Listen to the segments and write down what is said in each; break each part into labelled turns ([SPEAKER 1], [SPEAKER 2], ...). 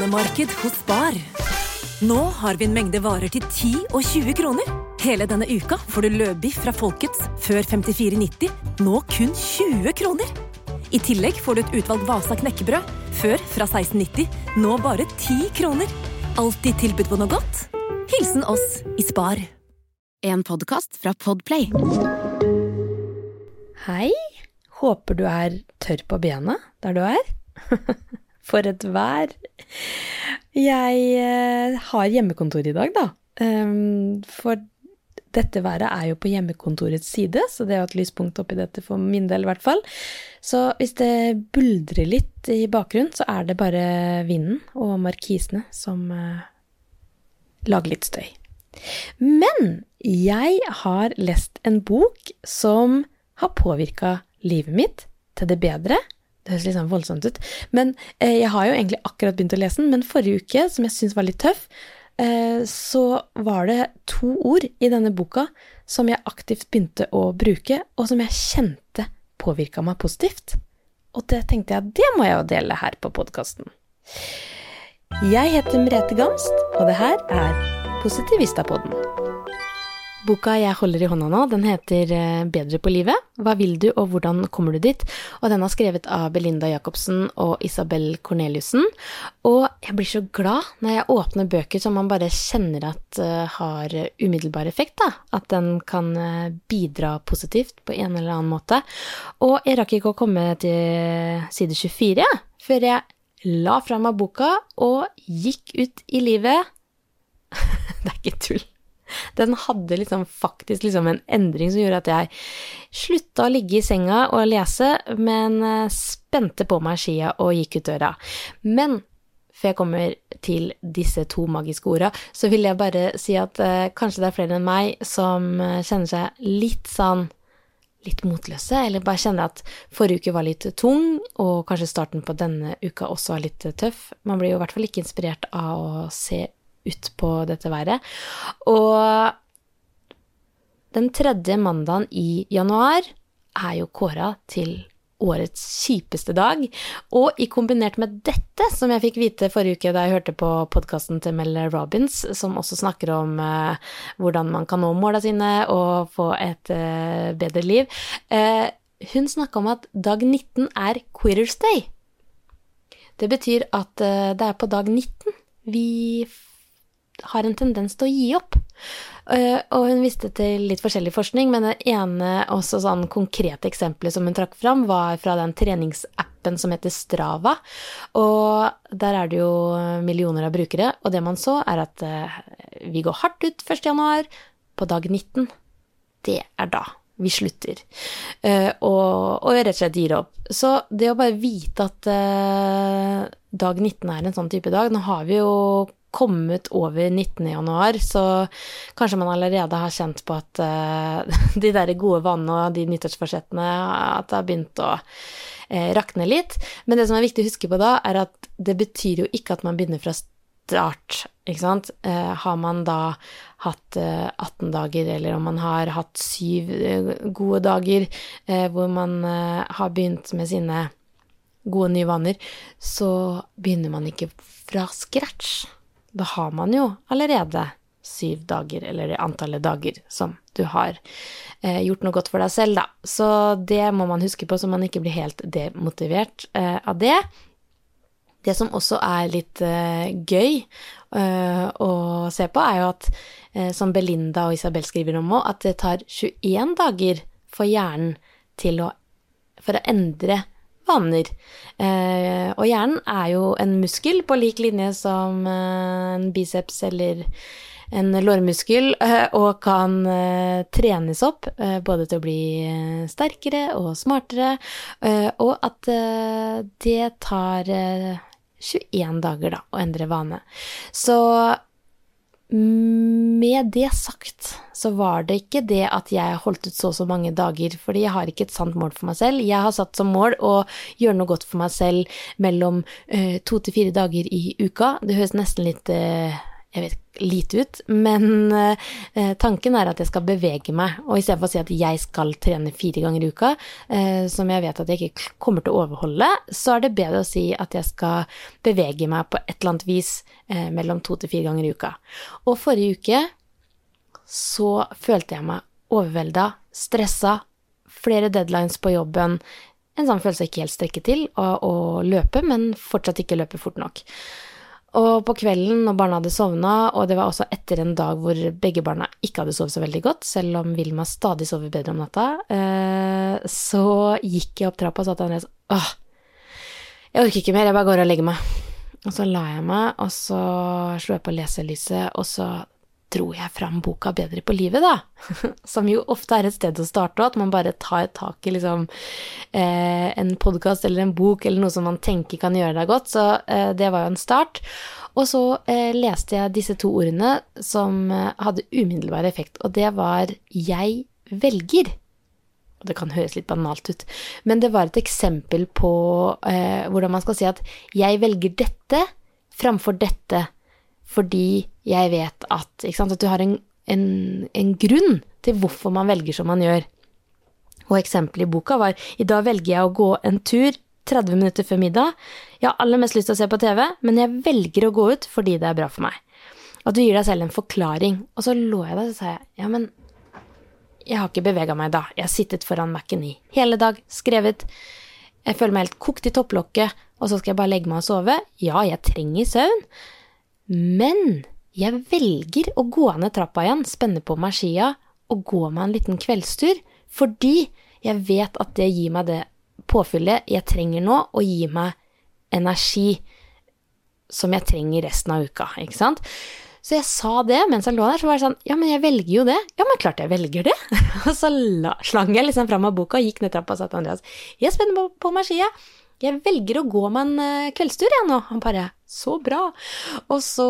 [SPEAKER 1] kronemarked hos Spar. Nå har vi en mengde varer til 10 og 20 kroner. Hele denne uka får du løbiff fra Folkets før 54,90, nå kun 20 kroner. I tillegg får du et utvalgt Vasa knekkebrød, før fra 1690, nå bare 10 kroner. Alltid tilbud på noe godt. Hilsen oss i Spar.
[SPEAKER 2] En podkast fra Podplay.
[SPEAKER 3] Hei, håper du er tørr på bena der du er. For et vær. Jeg eh, har hjemmekontor i dag, da. Um, for dette været er jo på hjemmekontorets side, så det er jo et lyspunkt oppi dette for min del, i hvert fall. Så hvis det buldrer litt i bakgrunnen, så er det bare vinden og markisene som uh, lager litt støy. Men jeg har lest en bok som har påvirka livet mitt til det bedre. Det høres litt sånn voldsomt ut. Men eh, jeg har jo egentlig akkurat begynt å lese den, men forrige uke, som jeg syns var litt tøff, eh, så var det to ord i denne boka som jeg aktivt begynte å bruke, og som jeg kjente påvirka meg positivt. Og det tenkte jeg, det må jeg jo dele her på podkasten. Jeg heter Merete Gamst, og det her er Positivistapodden. Boka jeg holder i hånda nå, den heter eh, Bedre på livet. Hva vil du, og hvordan kommer du dit? Og den er skrevet av Belinda Jacobsen og Isabel Corneliussen. Og jeg blir så glad når jeg åpner bøker som man bare kjenner at uh, har umiddelbar effekt, da. At den kan bidra positivt på en eller annen måte. Og jeg rakk ikke å komme til side 24 ja, før jeg la fra meg boka og gikk ut i livet. det er ikke tull den hadde liksom faktisk liksom en endring som gjorde at jeg slutta å ligge i senga og lese, men eh, spente på meg skia og gikk ut døra. Men før jeg kommer til disse to magiske orda, så vil jeg bare si at eh, kanskje det er flere enn meg som eh, kjenner seg litt sånn litt motløse, eller bare kjenner at forrige uke var litt tung, og kanskje starten på denne uka også er litt tøff. Man blir jo i hvert fall ikke inspirert av å se ut på dette været. Og den tredje mandagen i januar er jo kåra til årets kjipeste dag. Og i kombinert med dette, som jeg fikk vite forrige uke da jeg hørte på podkasten til Mel Robins, som også snakker om eh, hvordan man kan nå måla sine og få et eh, bedre liv, eh, hun snakka om at dag 19 er Quitters Day. Det betyr at det er på dag 19 vi har en tendens til å gi opp. Uh, og hun viste til litt forskjellig forskning, men det ene også sånn konkrete eksempelet som hun trakk fram, var fra den treningsappen som heter Strava. Og der er det jo millioner av brukere, og det man så, er at uh, vi går hardt ut 1. januar. På dag 19, det er da vi slutter. Uh, og, og, rett og slett gir opp. Så det å bare vite at dag 19 er en sånn type dag Nå har vi jo kommet over 19. januar, så kanskje man allerede har kjent på at uh, de der gode vannene og de nyttårsforsettene at det har begynt å uh, rakne litt. Men det som er viktig å huske på da, er at det betyr jo ikke at man begynner fra start, ikke sant. Uh, har man da hatt 18 dager, eller om man har hatt syv gode dager hvor man har begynt med sine gode nye vaner, så begynner man ikke fra scratch da har man jo allerede syv dager, eller det antallet dager som du har eh, gjort noe godt for deg selv, da. Så det må man huske på, så man ikke blir helt demotivert eh, av det. Det som også er litt eh, gøy eh, å se på, er jo at, eh, som Belinda og Isabel skriver om òg, at det tar 21 dager for hjernen til å for å endre vaner. Eh, og hjernen er jo en muskel på lik linje som eh, en biceps eller en lårmuskel, eh, og kan trenes opp både til å bli sterkere og smartere, og at det tar 21 dager, da, å endre vane. Så med det sagt så var det ikke det at jeg holdt ut så og så mange dager, fordi jeg har ikke et sant mål for meg selv. Jeg har satt som mål å gjøre noe godt for meg selv mellom uh, to til fire dager i uka. Det høres nesten litt uh, jeg vet lite ut, men eh, tanken er at jeg skal bevege meg. Og istedenfor å si at jeg skal trene fire ganger i uka, eh, som jeg vet at jeg ikke kommer til å overholde, så er det bedre å si at jeg skal bevege meg på et eller annet vis eh, mellom to til fire ganger i uka. Og forrige uke så følte jeg meg overvelda, stressa, flere deadlines på jobben, en sånn følelse jeg ikke helt strekker til å løpe, men fortsatt ikke løpe fort nok. Og på kvelden når barna hadde sovna, og det var også etter en dag hvor begge barna ikke hadde sovet så veldig godt, selv om Vilma stadig sover bedre om natta, eh, så gikk jeg opp trappa og sa til Andreas åh, jeg orker ikke mer, jeg bare går og legger meg. Og så la jeg meg, og så slo jeg på leselyset, og så dro jeg fram boka Bedre på livet, da. Som jo ofte er et sted å starte, at man bare tar tak i liksom eh, en podkast eller en bok eller noe som man tenker kan gjøre deg godt. Så eh, det var jo en start. Og så eh, leste jeg disse to ordene som eh, hadde umiddelbar effekt, og det var 'jeg velger'. Det kan høres litt banalt ut, men det var et eksempel på eh, hvordan man skal si at 'jeg velger dette' framfor dette' fordi jeg vet at, sant, at du har en, en, en, grunn til hvorfor man velger som man gjør. Og eksempelet i boka var i dag velger jeg å gå en tur 30 minutter før middag. Jeg har aller mest lyst til å se på TV, men jeg velger å gå ut fordi det er bra for meg. At du gir deg selv en forklaring. Og så lå jeg der og sa jeg, ja, men jeg har ikke bevega meg da. Jeg har sittet foran Mac-en i hele dag, skrevet. Jeg føler meg helt kokt i topplokket, og så skal jeg bare legge meg og sove. Ja, jeg trenger søvn, men jeg velger å gå ned trappa igjen, spenne på meg skia og gå meg en liten kveldstur, fordi jeg vet at det gir meg det påfyllet jeg trenger nå, og gir meg energi som jeg trenger resten av uka, ikke sant? Så jeg sa det mens jeg lå der, så var det sånn Ja, men jeg velger jo det. Ja, men klart jeg velger det. og så la, slang jeg liksom fram av boka og gikk ned trappa og sa til Andreas Jeg spenner på, på meg skia. Jeg velger å gå meg en eh, kveldstur, jeg nå. Han bare Så bra. Og så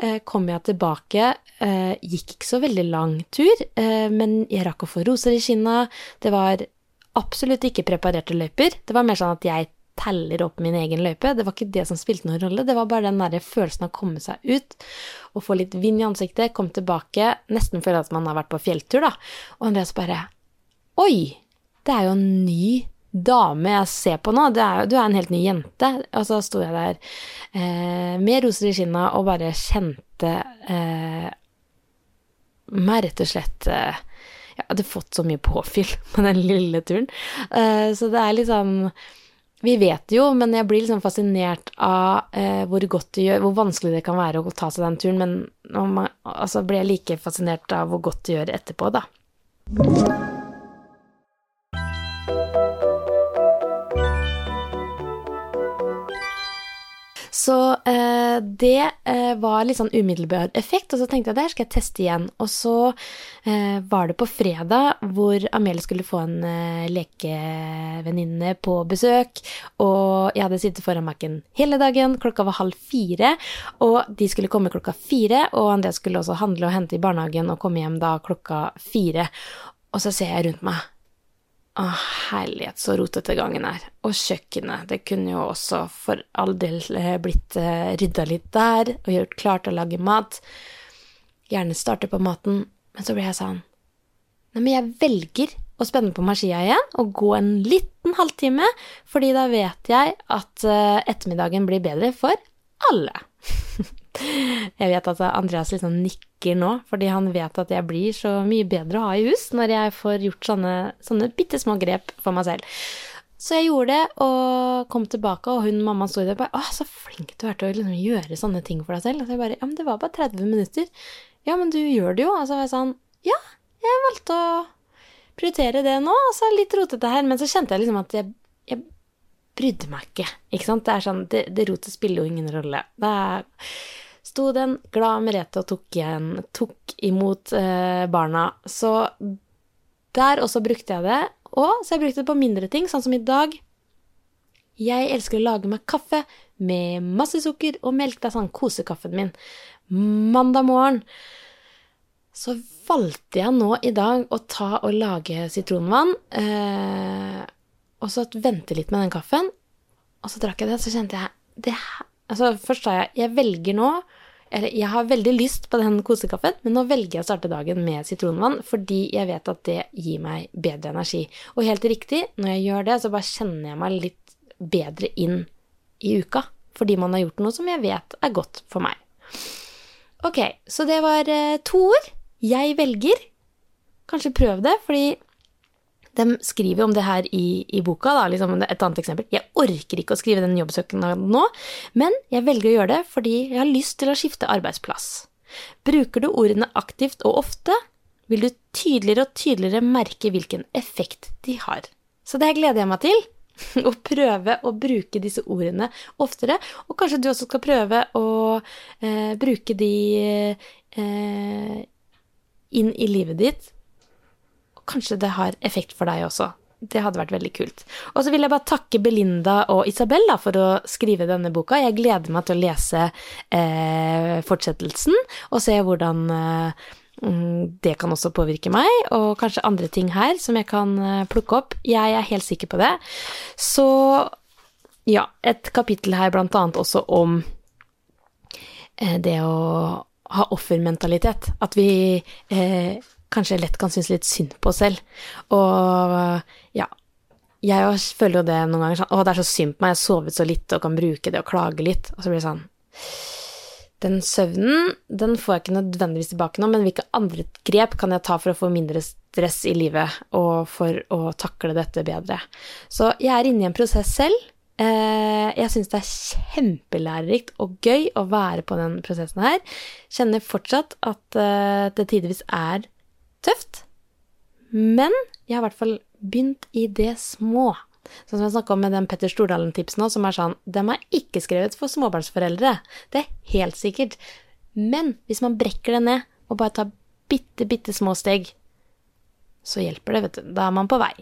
[SPEAKER 3] eh, kom jeg tilbake. Eh, gikk ikke så veldig lang tur, eh, men jeg rakk å få roser i kinna. Det var absolutt ikke preparerte løyper. Det var mer sånn at jeg teller opp min egen løype. Det var ikke det som spilte noen rolle, det var bare den der følelsen av å komme seg ut og få litt vind i ansiktet, komme tilbake, nesten føle at man har vært på fjelltur, da. Og Andreas bare Oi! Det er jo en ny dame jeg ser på nå, er, du er en helt ny jente. Og så sto jeg der eh, med roser i kinna og bare kjente eh, meg rett og slett eh, Jeg hadde fått så mye påfyll på den lille turen. Eh, så det er sånn Vi vet jo, men jeg blir liksom fascinert av eh, hvor godt det gjør, hvor vanskelig det kan være å ta seg den turen, men man, altså blir jeg like fascinert av hvor godt det gjør etterpå, da. Så eh, det eh, var litt sånn umiddelbar effekt, og så tenkte jeg der skal jeg teste igjen. Og så eh, var det på fredag hvor Amelie skulle få en eh, lekevenninne på besøk, og jeg hadde sittet foran Mac-en hele dagen, klokka var halv fire, og de skulle komme klokka fire, og Andreas skulle også handle og hente i barnehagen og komme hjem da klokka fire. Og så ser jeg rundt meg å, herlighet, så rotete gangen er. Og kjøkkenet. Det kunne jo også for all del eh, blitt uh, rydda litt der, og gjort klart å lage mat. Gjerne starte på maten. Men så ble jeg sånn Nei, men jeg velger å spenne på meg skia igjen og gå en liten halvtime, fordi da vet jeg at uh, ettermiddagen blir bedre for alle. Jeg vet at Andreas liksom nikker nå, fordi han vet at jeg blir så mye bedre å ha i hus når jeg får gjort sånne, sånne bitte små grep for meg selv. Så jeg gjorde det, og kom tilbake, og hun mamma sto der og bare 'Å, så flink du er til å liksom gjøre sånne ting for deg selv.' Og så jeg bare 'Ja, men det var bare 30 minutter.' 'Ja, men du gjør det jo.' Og så var jeg sånn 'Ja, jeg valgte å prioritere det nå.' Altså litt rotete her, men så kjente jeg liksom at jeg, jeg brydde meg ikke. Ikke sant? Det er sånn, det, det rotet spiller jo ingen rolle. Det er sto den glad Merete og tok, igjen, tok imot eh, barna. Så der også brukte jeg det. Og så jeg brukte det på mindre ting, sånn som i dag. Jeg elsker å lage meg kaffe med masse sukker og melk. Det er sånn kosekaffen min. Mandag morgen så valgte jeg nå i dag å ta og lage sitronvann. Eh, og så vente litt med den kaffen. Og så drakk jeg det, så kjente jeg det, Altså, først sa jeg jeg velger nå eller jeg har veldig lyst på den kosekaffen, men nå velger jeg å starte dagen med sitronvann fordi jeg vet at det gir meg bedre energi. Og helt riktig, når jeg gjør det, så bare kjenner jeg meg litt bedre inn i uka. Fordi man har gjort noe som jeg vet er godt for meg. Ok, så det var eh, to ord. Jeg velger. Kanskje prøv det, fordi de skriver om det her i, i boka. Da, liksom et annet eksempel. Jeg orker ikke å skrive den jobbsøknaden nå, men jeg velger å gjøre det fordi jeg har lyst til å skifte arbeidsplass. Bruker du ordene aktivt og ofte, vil du tydeligere og tydeligere merke hvilken effekt de har. Så det her gleder jeg meg til. Å prøve å bruke disse ordene oftere. Og kanskje du også skal prøve å eh, bruke de eh, inn i livet ditt kanskje det har effekt for deg også. Det hadde vært veldig kult. Og så vil jeg bare takke Belinda og Isabel for å skrive denne boka. Jeg gleder meg til å lese eh, fortsettelsen og se hvordan eh, mm, det kan også påvirke meg, og kanskje andre ting her som jeg kan eh, plukke opp. Jeg er helt sikker på det. Så ja, et kapittel her blant annet også om eh, det å ha offermentalitet. At vi eh, kanskje lett kan synes litt synd på selv. Og ja, jeg føler jo det noen ganger sånn Å, det er så synd på meg, jeg har sovet så litt og kan bruke det og klage litt. Og så blir det sånn Den søvnen, den får jeg ikke nødvendigvis tilbake nå, men hvilke andre grep kan jeg ta for å få mindre stress i livet, og for å takle dette bedre? Så jeg er inne i en prosess selv. Eh, jeg syns det er kjempelærerikt og gøy å være på den prosessen her. Kjenner fortsatt at eh, det tidvis er tøft. Men jeg har i hvert fall begynt i det små. Sånn som jeg snakka om med den Petter Stordalen-tipsen òg, som er sånn Dem er ikke skrevet for småbarnsforeldre. Det er helt sikkert. Men hvis man brekker det ned og bare tar bitte, bitte små steg, så hjelper det, vet du. Da er man på vei.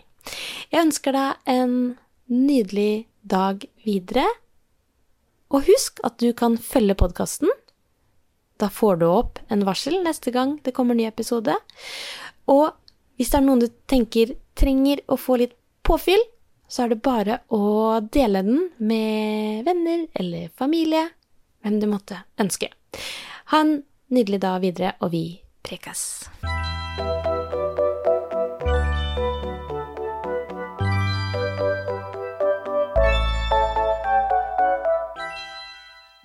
[SPEAKER 3] Jeg ønsker deg en nydelig dag videre. Og husk at du kan følge podkasten da får du opp en varsel neste gang det kommer ny episode. Og hvis det er noen du tenker trenger å få litt påfyll, så er det bare å dele den med venner eller familie, hvem du måtte ønske. Ha en nydelig dag videre, og vi prekes.